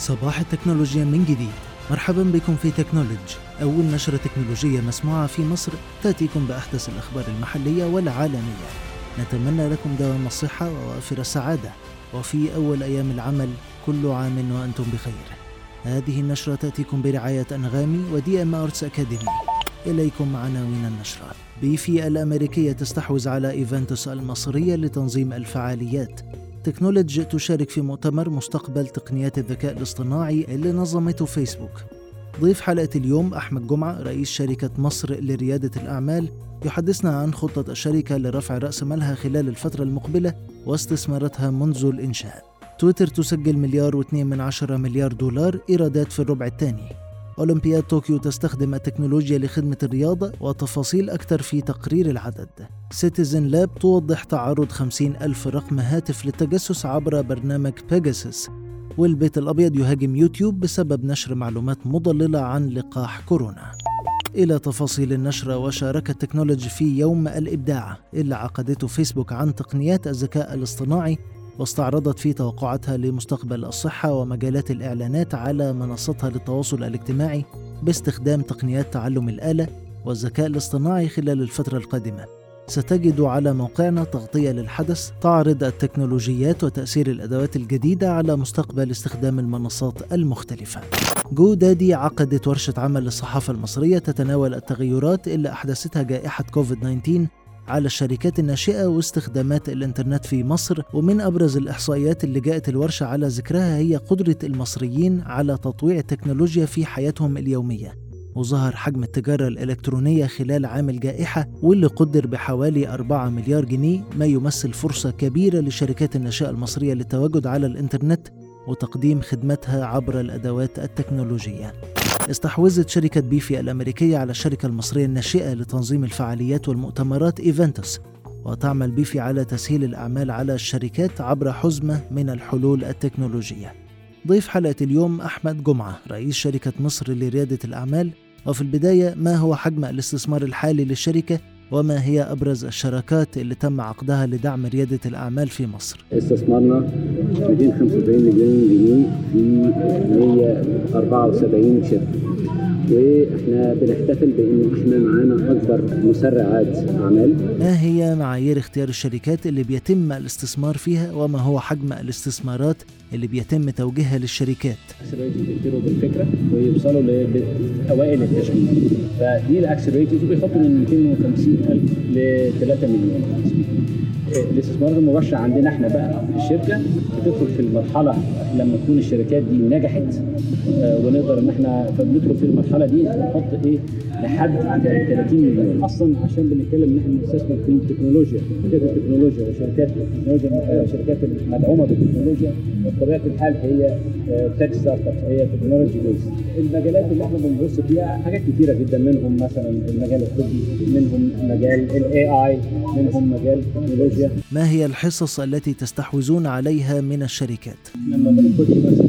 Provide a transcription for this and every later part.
صباح التكنولوجيا من جديد. مرحبا بكم في تكنولوج أول نشرة تكنولوجية مسموعة في مصر تأتيكم بأحدث الأخبار المحلية والعالمية. نتمنى لكم دوام الصحة ووافر السعادة. وفي أول أيام العمل كل عام وأنتم بخير. هذه النشرة تأتيكم برعاية أنغامي و DM Arts Academy. إليكم عناوين النشرة. Bevy الأمريكية تستحوذ على Eventtus المصرية لتنظيم الفعاليات. تكنولوج تشارك في مؤتمر مستقبل تقنيات الذكاء الاصطناعي اللي نظمته فيسبوك. ضيف حلقة اليوم أحمد جمعة رئيس شركة مصر لريادة الأعمال يحدثنا عن خطة الشركة لرفع رأس مالها خلال الفترة المقبلة واستثماراتها منذ الإنشاء. تويتر تسجل مليار واثنين من عشرة مليار دولار إيرادات في الربع الثاني. أولمبياد طوكيو تستخدم التكنولوجيا لخدمة الرياضة وتفاصيل أكثر في تقرير العدد. Citizen Lab توضح تعرض 50 ألف رقم هاتف للتجسس عبر برنامج Pegasus والبيت الأبيض يهاجم يوتيوب بسبب نشر معلومات مضللة عن لقاح كورونا. إلى تفاصيل النشرة وشاركت تكنولوجي في يوم الإبداع اللي عقدته فيسبوك عن تقنيات الذكاء الاصطناعي واستعرضت فيه توقعاتها لمستقبل الصحة ومجالات الإعلانات على منصتها للتواصل الاجتماعي باستخدام تقنيات تعلم الآلة والذكاء الاصطناعي خلال الفترة القادمة. ستجد على موقعنا تغطية للحدث تعرض التكنولوجيات وتأثير الأدوات الجديدة على مستقبل استخدام المنصات المختلفة. جو دادي عقدت ورشة عمل للصحافة المصرية تتناول التغيرات اللي أحدثتها جائحة كوفيد 19 على الشركات الناشئة واستخدامات الإنترنت في مصر ومن أبرز الإحصائيات اللي جاءت الورشة على ذكرها هي قدرة المصريين على تطويع التكنولوجيا في حياتهم اليومية. وظهر حجم التجارة الإلكترونية خلال عام الجائحة واللي قدر بحوالي 4 مليار جنيه ما يمثل فرصة كبيرة للشركات الناشئة المصرية للتواجد على الإنترنت وتقديم خدمتها عبر الأدوات التكنولوجية. استحوذت شركة بيفي الأمريكية على الشركة المصرية الناشئة لتنظيم الفعاليات والمؤتمرات إيفنتوس وتعمل بيفي على تسهيل الأعمال على الشركات عبر حزمة من الحلول التكنولوجية. ضيف حلقة اليوم أحمد جمعة رئيس شركة مصر لريادة الأعمال وفي البداية ما هو حجم الاستثمار الحالي للشركة وما هي أبرز الشراكات اللي تم عقدها لدعم ريادة الأعمال في مصر؟ استثمرنا 275 مليون جنيه في 174 شركة. وإحنا بنحتفل بإن إحنا معانا أكبر مسرعات أعمال. ما هي معايير اختيار الشركات اللي بيتم الاستثمار فيها وما هو حجم الاستثمارات اللي بيتم توجيهها للشركات؟ بيبتدوا بالفكرة ويوصلوا لأوائل التشغيل فدي الاكسلريتورز بيحطوا من 250 ألف ل 3 مليون. الاستثمارات المباشره عندنا إحنا بقى الشركة. بتدخل في المرحلة لما تكون الشركات دي نجحت آه ونقدر ان إحنا فبندخل في المرحلة دي نحط إيه؟ لحد 30 مليون. أصلا عشان بنتكلم ان إحنا بنستثمر في التكنولوجيا شركات التكنولوجيا وشركات التكنولوجيا شركات المدعومة بالتكنولوجيا. بطبيعة الحال هي tech startup هي technology based المجالات اللي إحنا بنبص فيها حاجات كثيره جدا منهم مثلا المجال الطبي منهم مجال ال AI منهم مجال التكنولوجيا. ما هي الحصص التي تستحوذون عليها من الشركات؟ لما بنخش مثلا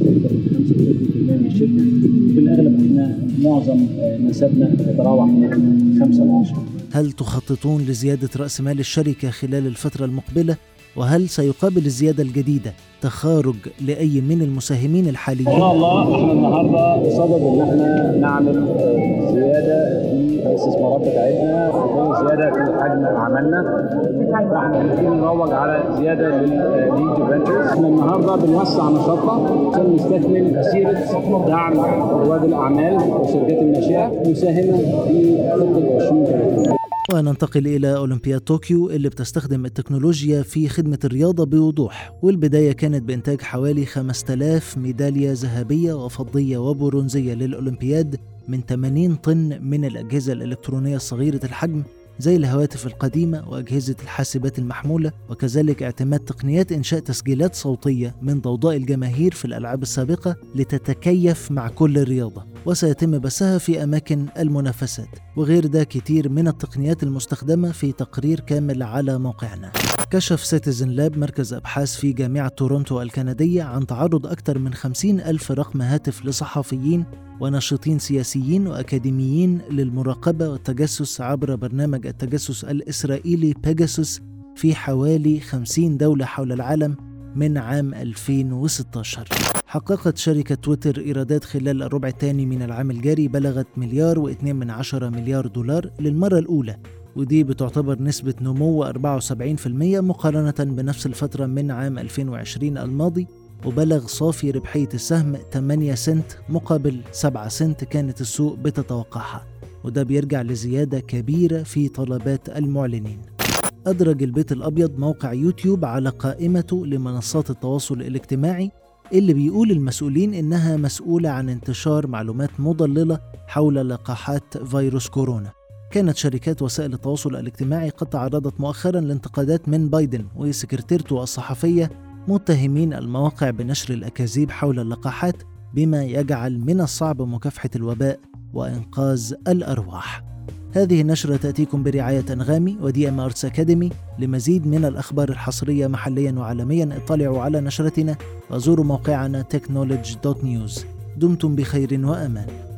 معظم نسبنا تتراوح من 5 ل 10 هل تخططون لزيادة رأس مال الشركة خلال الفترة المقبلة؟ وهل سيقابل الزيادة الجديدة تخارج لأي من المساهمين الحاليين؟ إن شاء الله إحنا النهارده صدد إن إحنا نعمل زيادة في الاستثمارات بتاعتنا وزيادة في حجم عملنا فإحنا بنبتدي نروج على زيادة للليد فينتشرز إحنا النهارده بنوسع نشاطنا عشان نستكمل مسيرة دعم رواد الأعمال والشركات الناشئة مساهمة في خطة 2030 وننتقل إلى أولمبياد طوكيو اللي بتستخدم التكنولوجيا في خدمة الرياضة بوضوح. والبداية كانت بإنتاج حوالي 5000 ميدالية ذهبية وفضية وبرونزية للأولمبياد من 80 طن من الأجهزة الإلكترونية الصغيرة الحجم زي الهواتف القديمة وأجهزة الحاسبات المحمولة وكذلك اعتماد تقنيات إنشاء تسجيلات صوتية من ضوضاء الجماهير في الألعاب السابقة لتتكيف مع كل رياضة وسيتم بثها في أماكن المنافسات وغير ده كتير من التقنيات المستخدمة في تقرير كامل على موقعنا. كشف سيتيزن لاب مركز أبحاث في جامعة تورونتو الكندية عن تعرض أكثر من 50 ألف رقم هاتف لصحفيين وناشطين سياسيين وأكاديميين للمراقبة والتجسس عبر برنامج التجسس الإسرائيلي بيجاسوس في حوالي 50 دولة حول العالم من عام 2016 حققت شركة تويتر إيرادات خلال الربع الثاني من العام الجاري بلغت مليار واتنين من عشرة مليار دولار للمرة الأولى. ودي بتعتبر نسبة نمو 74% مقارنة بنفس الفترة من عام 2020 الماضي. وبلغ صافي ربحية السهم 8 سنت مقابل 7 سنت كانت السوق بتتوقعها. وده بيرجع لزيادة كبيرة في طلبات المعلنين. أدرج البيت الأبيض موقع يوتيوب على قائمته لمنصات التواصل الاجتماعي اللي بيقول المسؤولين إنها مسؤولة عن انتشار معلومات مضللة حول لقاحات فيروس كورونا. كانت شركات وسائل التواصل الاجتماعي قد تعرضت مؤخرا لانتقادات من بايدن وسكرتيرته الصحفية متهمين المواقع بنشر الأكاذيب حول اللقاحات بما يجعل من الصعب مكافحة الوباء وإنقاذ الأرواح. هذه النشرة تأتيكم برعاية أنغامي ودي أم أرتس أكاديمي لمزيد من الأخبار الحصرية محليا وعالميا. اطلعوا على نشرتنا وزوروا موقعنا technology.news دمتم بخير وأمان.